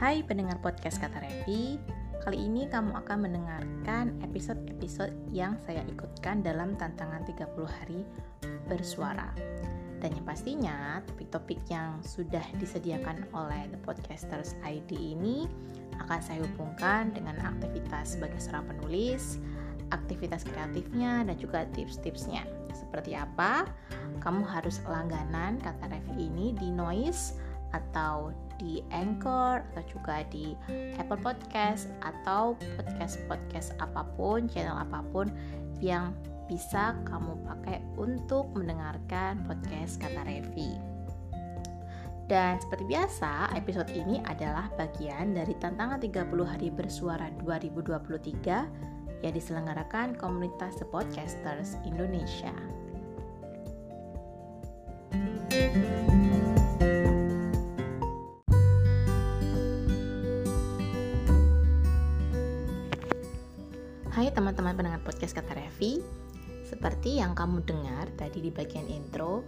Hai pendengar podcast Kata Revi Kali ini kamu akan mendengarkan episode-episode yang saya ikutkan dalam tantangan 30 hari bersuara Dan yang pastinya topik-topik yang sudah disediakan oleh The Podcasters ID ini akan saya hubungkan dengan aktivitas sebagai seorang penulis, aktivitas kreatifnya, dan juga tips-tipsnya. Seperti apa? Kamu harus langganan kata Revi ini di Noise atau di Anchor atau juga di Apple Podcast atau podcast-podcast apa pun, channel apa pun yang bisa kamu pakai untuk mendengarkan podcast kata Revi. Dan seperti biasa, episode ini adalah bagian dari tantangan 30 hari bersuara 2023 yang diselenggarakan komunitas The Podcasters Indonesia. Hai podcast Kata Revi Seperti yang kamu dengar tadi di bagian intro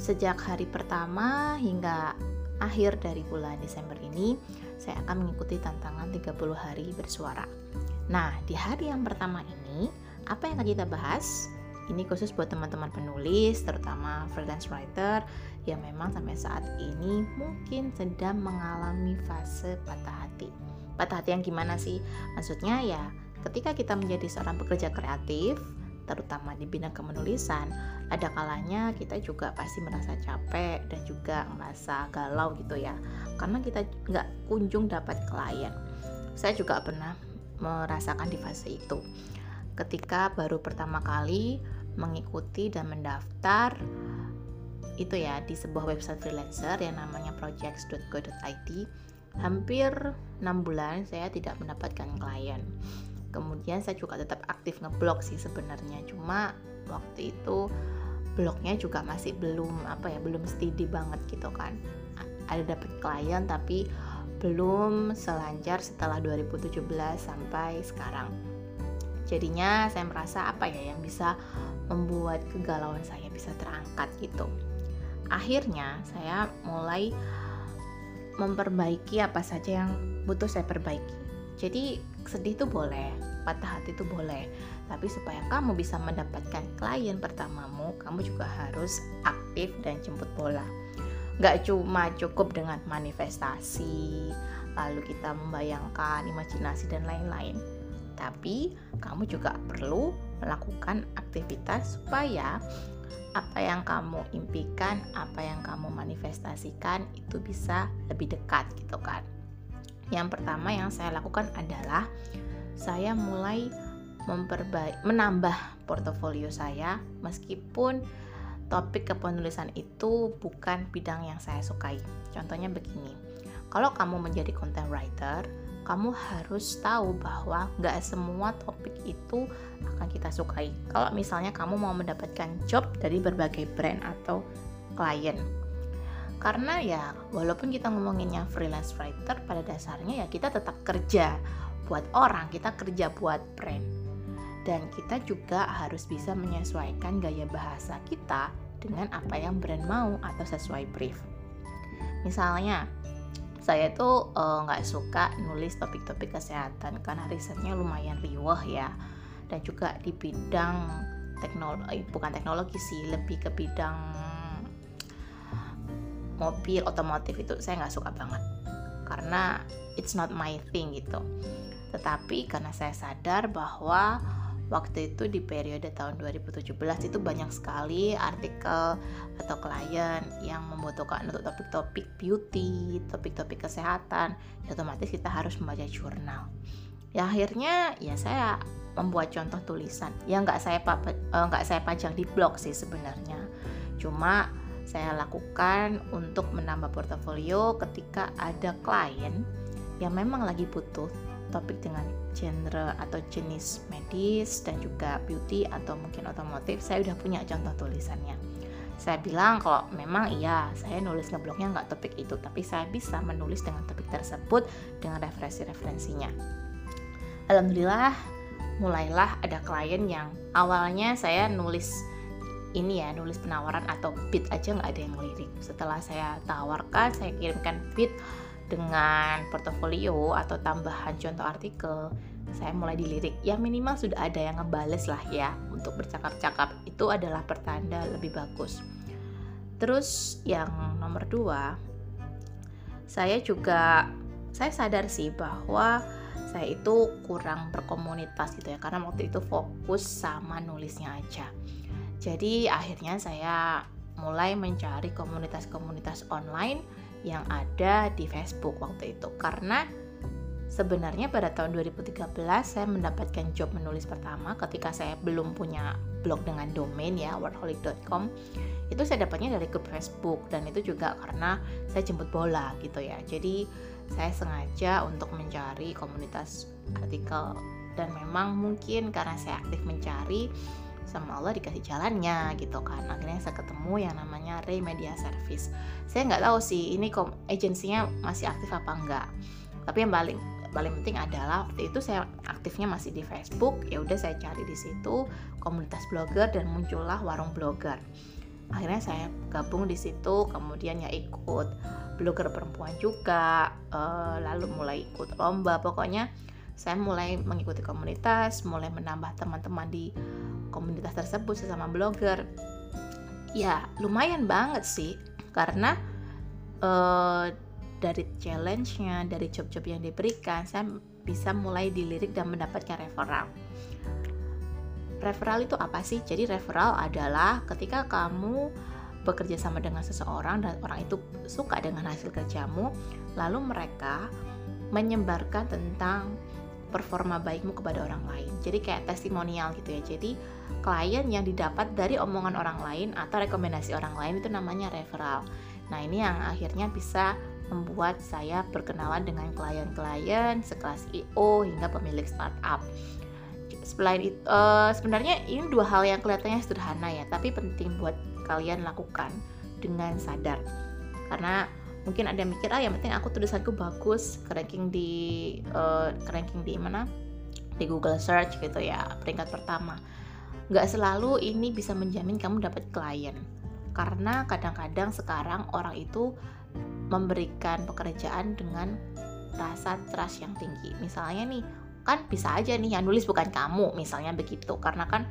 Sejak hari pertama hingga akhir dari bulan Desember ini Saya akan mengikuti tantangan 30 hari bersuara Nah di hari yang pertama ini Apa yang akan kita bahas? Ini khusus buat teman-teman penulis, terutama freelance writer yang memang sampai saat ini mungkin sedang mengalami fase patah hati. Patah hati yang gimana sih? Maksudnya ya ketika kita menjadi seorang pekerja kreatif, terutama di bidang kemenulisan, ada kalanya kita juga pasti merasa capek dan juga merasa galau gitu ya, karena kita nggak kunjung dapat klien. Saya juga pernah merasakan di fase itu. Ketika baru pertama kali mengikuti dan mendaftar itu ya di sebuah website freelancer yang namanya projects.go.id hampir 6 bulan saya tidak mendapatkan klien kemudian saya juga tetap aktif ngeblog sih sebenarnya. Cuma waktu itu blognya juga masih belum apa ya belum steady banget gitu kan. Ada dapat klien tapi belum selancar setelah 2017 sampai sekarang. Jadinya saya merasa apa ya yang bisa membuat kegalauan saya bisa terangkat gitu. Akhirnya saya mulai memperbaiki apa saja yang butuh saya perbaiki jadi sedih itu boleh, patah hati itu boleh, tapi supaya kamu bisa mendapatkan klien pertamamu, kamu juga harus aktif dan jemput bola. Gak cuma cukup dengan manifestasi, lalu kita membayangkan imajinasi dan lain-lain, tapi kamu juga perlu melakukan aktivitas supaya apa yang kamu impikan, apa yang kamu manifestasikan itu bisa lebih dekat gitu kan. Yang pertama yang saya lakukan adalah saya mulai memperbaik menambah portofolio saya meskipun topik kepenulisan itu bukan bidang yang saya sukai. Contohnya begini, kalau kamu menjadi content writer, kamu harus tahu bahwa nggak semua topik itu akan kita sukai. Kalau misalnya kamu mau mendapatkan job dari berbagai brand atau klien, karena ya walaupun kita ngomonginnya freelance writer pada dasarnya ya kita tetap kerja buat orang kita kerja buat brand. Dan kita juga harus bisa menyesuaikan gaya bahasa kita dengan apa yang brand mau atau sesuai brief. Misalnya saya tuh eh, nggak uh, suka nulis topik-topik kesehatan karena risetnya lumayan riwah ya. Dan juga di bidang teknologi bukan teknologi sih lebih ke bidang mobil otomotif itu saya nggak suka banget karena it's not my thing gitu tetapi karena saya sadar bahwa waktu itu di periode tahun 2017 itu banyak sekali artikel atau klien yang membutuhkan untuk topik-topik beauty, topik-topik kesehatan, ya otomatis kita harus membaca jurnal. Ya akhirnya ya saya membuat contoh tulisan yang nggak saya eh, nggak saya pajang di blog sih sebenarnya. Cuma saya lakukan untuk menambah portofolio ketika ada klien yang memang lagi butuh topik dengan genre atau jenis medis dan juga beauty atau mungkin otomotif saya udah punya contoh tulisannya. Saya bilang kalau memang iya saya nulis ngeblognya nggak topik itu tapi saya bisa menulis dengan topik tersebut dengan referensi-referensinya. Alhamdulillah mulailah ada klien yang awalnya saya nulis ini ya nulis penawaran atau bid aja nggak ada yang ngelirik setelah saya tawarkan saya kirimkan bid dengan portofolio atau tambahan contoh artikel saya mulai dilirik. Ya minimal sudah ada yang ngebales lah ya untuk bercakap-cakap. Itu adalah pertanda lebih bagus. Terus yang nomor dua saya juga saya sadar sih bahwa saya itu kurang berkomunitas gitu ya karena waktu itu fokus sama nulisnya aja jadi akhirnya saya mulai mencari komunitas-komunitas online yang ada di Facebook waktu itu. Karena Sebenarnya pada tahun 2013 saya mendapatkan job menulis pertama ketika saya belum punya blog dengan domain ya workaholic.com itu saya dapatnya dari grup Facebook dan itu juga karena saya jemput bola gitu ya. Jadi saya sengaja untuk mencari komunitas artikel dan memang mungkin karena saya aktif mencari sama Allah dikasih jalannya gitu kan. Akhirnya saya ketemu yang namanya Ray Media Service. Saya nggak tahu sih ini agensinya masih aktif apa enggak tapi yang paling paling penting adalah waktu itu saya aktifnya masih di Facebook ya udah saya cari di situ komunitas blogger dan muncullah warung blogger. Akhirnya saya gabung di situ kemudian ya ikut blogger perempuan juga uh, lalu mulai ikut lomba. Pokoknya saya mulai mengikuti komunitas mulai menambah teman-teman di komunitas tersebut sesama blogger ya lumayan banget sih karena uh, dari challenge-nya, dari job-job yang diberikan, saya bisa mulai dilirik dan mendapatkan referral. Referral itu apa sih? Jadi referral adalah ketika kamu bekerja sama dengan seseorang dan orang itu suka dengan hasil kerjamu, lalu mereka menyebarkan tentang performa baikmu kepada orang lain. Jadi kayak testimonial gitu ya. Jadi klien yang didapat dari omongan orang lain atau rekomendasi orang lain itu namanya referral. Nah, ini yang akhirnya bisa membuat saya berkenalan dengan klien-klien sekelas IO hingga pemilik startup. Selain itu, uh, sebenarnya ini dua hal yang kelihatannya sederhana ya, tapi penting buat kalian lakukan dengan sadar. Karena mungkin ada yang mikir ah yang penting aku tulisanku bagus, ranking di uh, ranking di mana? Di Google Search gitu ya, peringkat pertama. Nggak selalu ini bisa menjamin kamu dapat klien karena kadang-kadang sekarang orang itu memberikan pekerjaan dengan rasa trust yang tinggi. Misalnya nih, kan bisa aja nih yang nulis bukan kamu, misalnya begitu. Karena kan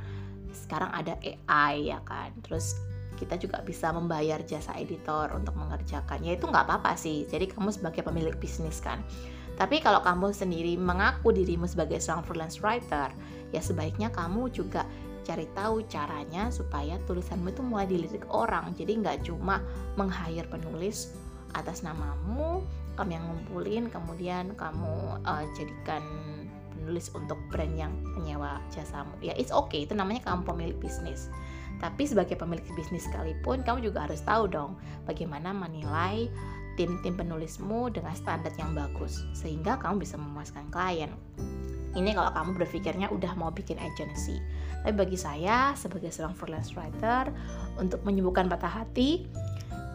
sekarang ada AI ya kan. Terus kita juga bisa membayar jasa editor untuk mengerjakan. Ya itu nggak apa-apa sih. Jadi kamu sebagai pemilik bisnis kan. Tapi kalau kamu sendiri mengaku dirimu sebagai seorang freelance writer, ya sebaiknya kamu juga cari tahu caranya supaya tulisanmu itu mulai dilirik orang. Jadi nggak cuma meng-hire penulis atas namamu kamu yang ngumpulin kemudian kamu uh, jadikan penulis untuk brand yang menyewa jasamu. Ya it's okay itu namanya kamu pemilik bisnis. Tapi sebagai pemilik bisnis sekalipun kamu juga harus tahu dong bagaimana menilai tim-tim penulismu dengan standar yang bagus sehingga kamu bisa memuaskan klien. Ini kalau kamu berpikirnya udah mau bikin agency. Tapi bagi saya sebagai seorang freelance writer untuk menyembuhkan patah hati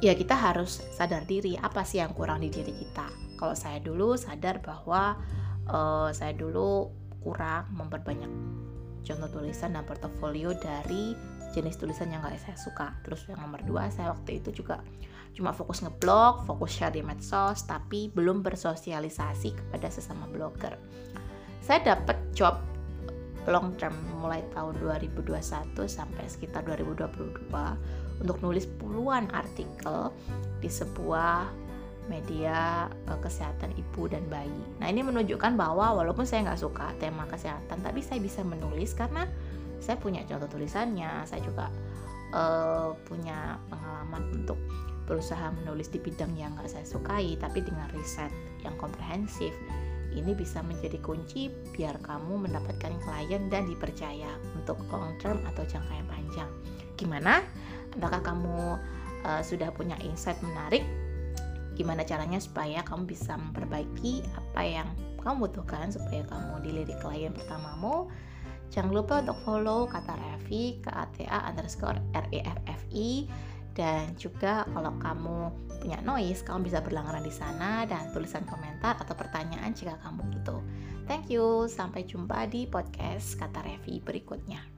ya kita harus sadar diri apa sih yang kurang di diri kita. Kalau saya dulu sadar bahwa uh, saya dulu kurang memperbanyak contoh tulisan dan portofolio dari jenis tulisan yang gak saya suka. Terus yang nomor dua saya waktu itu juga cuma fokus ngeblog, fokus share di medsos, tapi belum bersosialisasi kepada sesama blogger. Saya dapat job long term mulai tahun 2021 sampai sekitar 2022 untuk nulis puluhan artikel di sebuah media uh, kesehatan ibu dan bayi. Nah ini menunjukkan bahwa walaupun saya nggak suka tema kesehatan, tapi saya bisa menulis karena saya punya contoh tulisannya. Saya juga uh, punya pengalaman untuk berusaha menulis di bidang yang nggak saya sukai, tapi dengan riset yang komprehensif. Ini bisa menjadi kunci biar kamu mendapatkan klien dan dipercaya untuk long term atau jangka yang panjang. Gimana? apakah kamu uh, sudah punya insight menarik gimana caranya supaya kamu bisa memperbaiki apa yang kamu butuhkan supaya kamu dilirik klien pertamamu. Jangan lupa untuk follow kata Revi ke ATA underscore REFFI dan juga kalau kamu punya noise kamu bisa berlangganan di sana dan tulisan komentar atau pertanyaan jika kamu butuh. Thank you sampai jumpa di podcast kata Revi berikutnya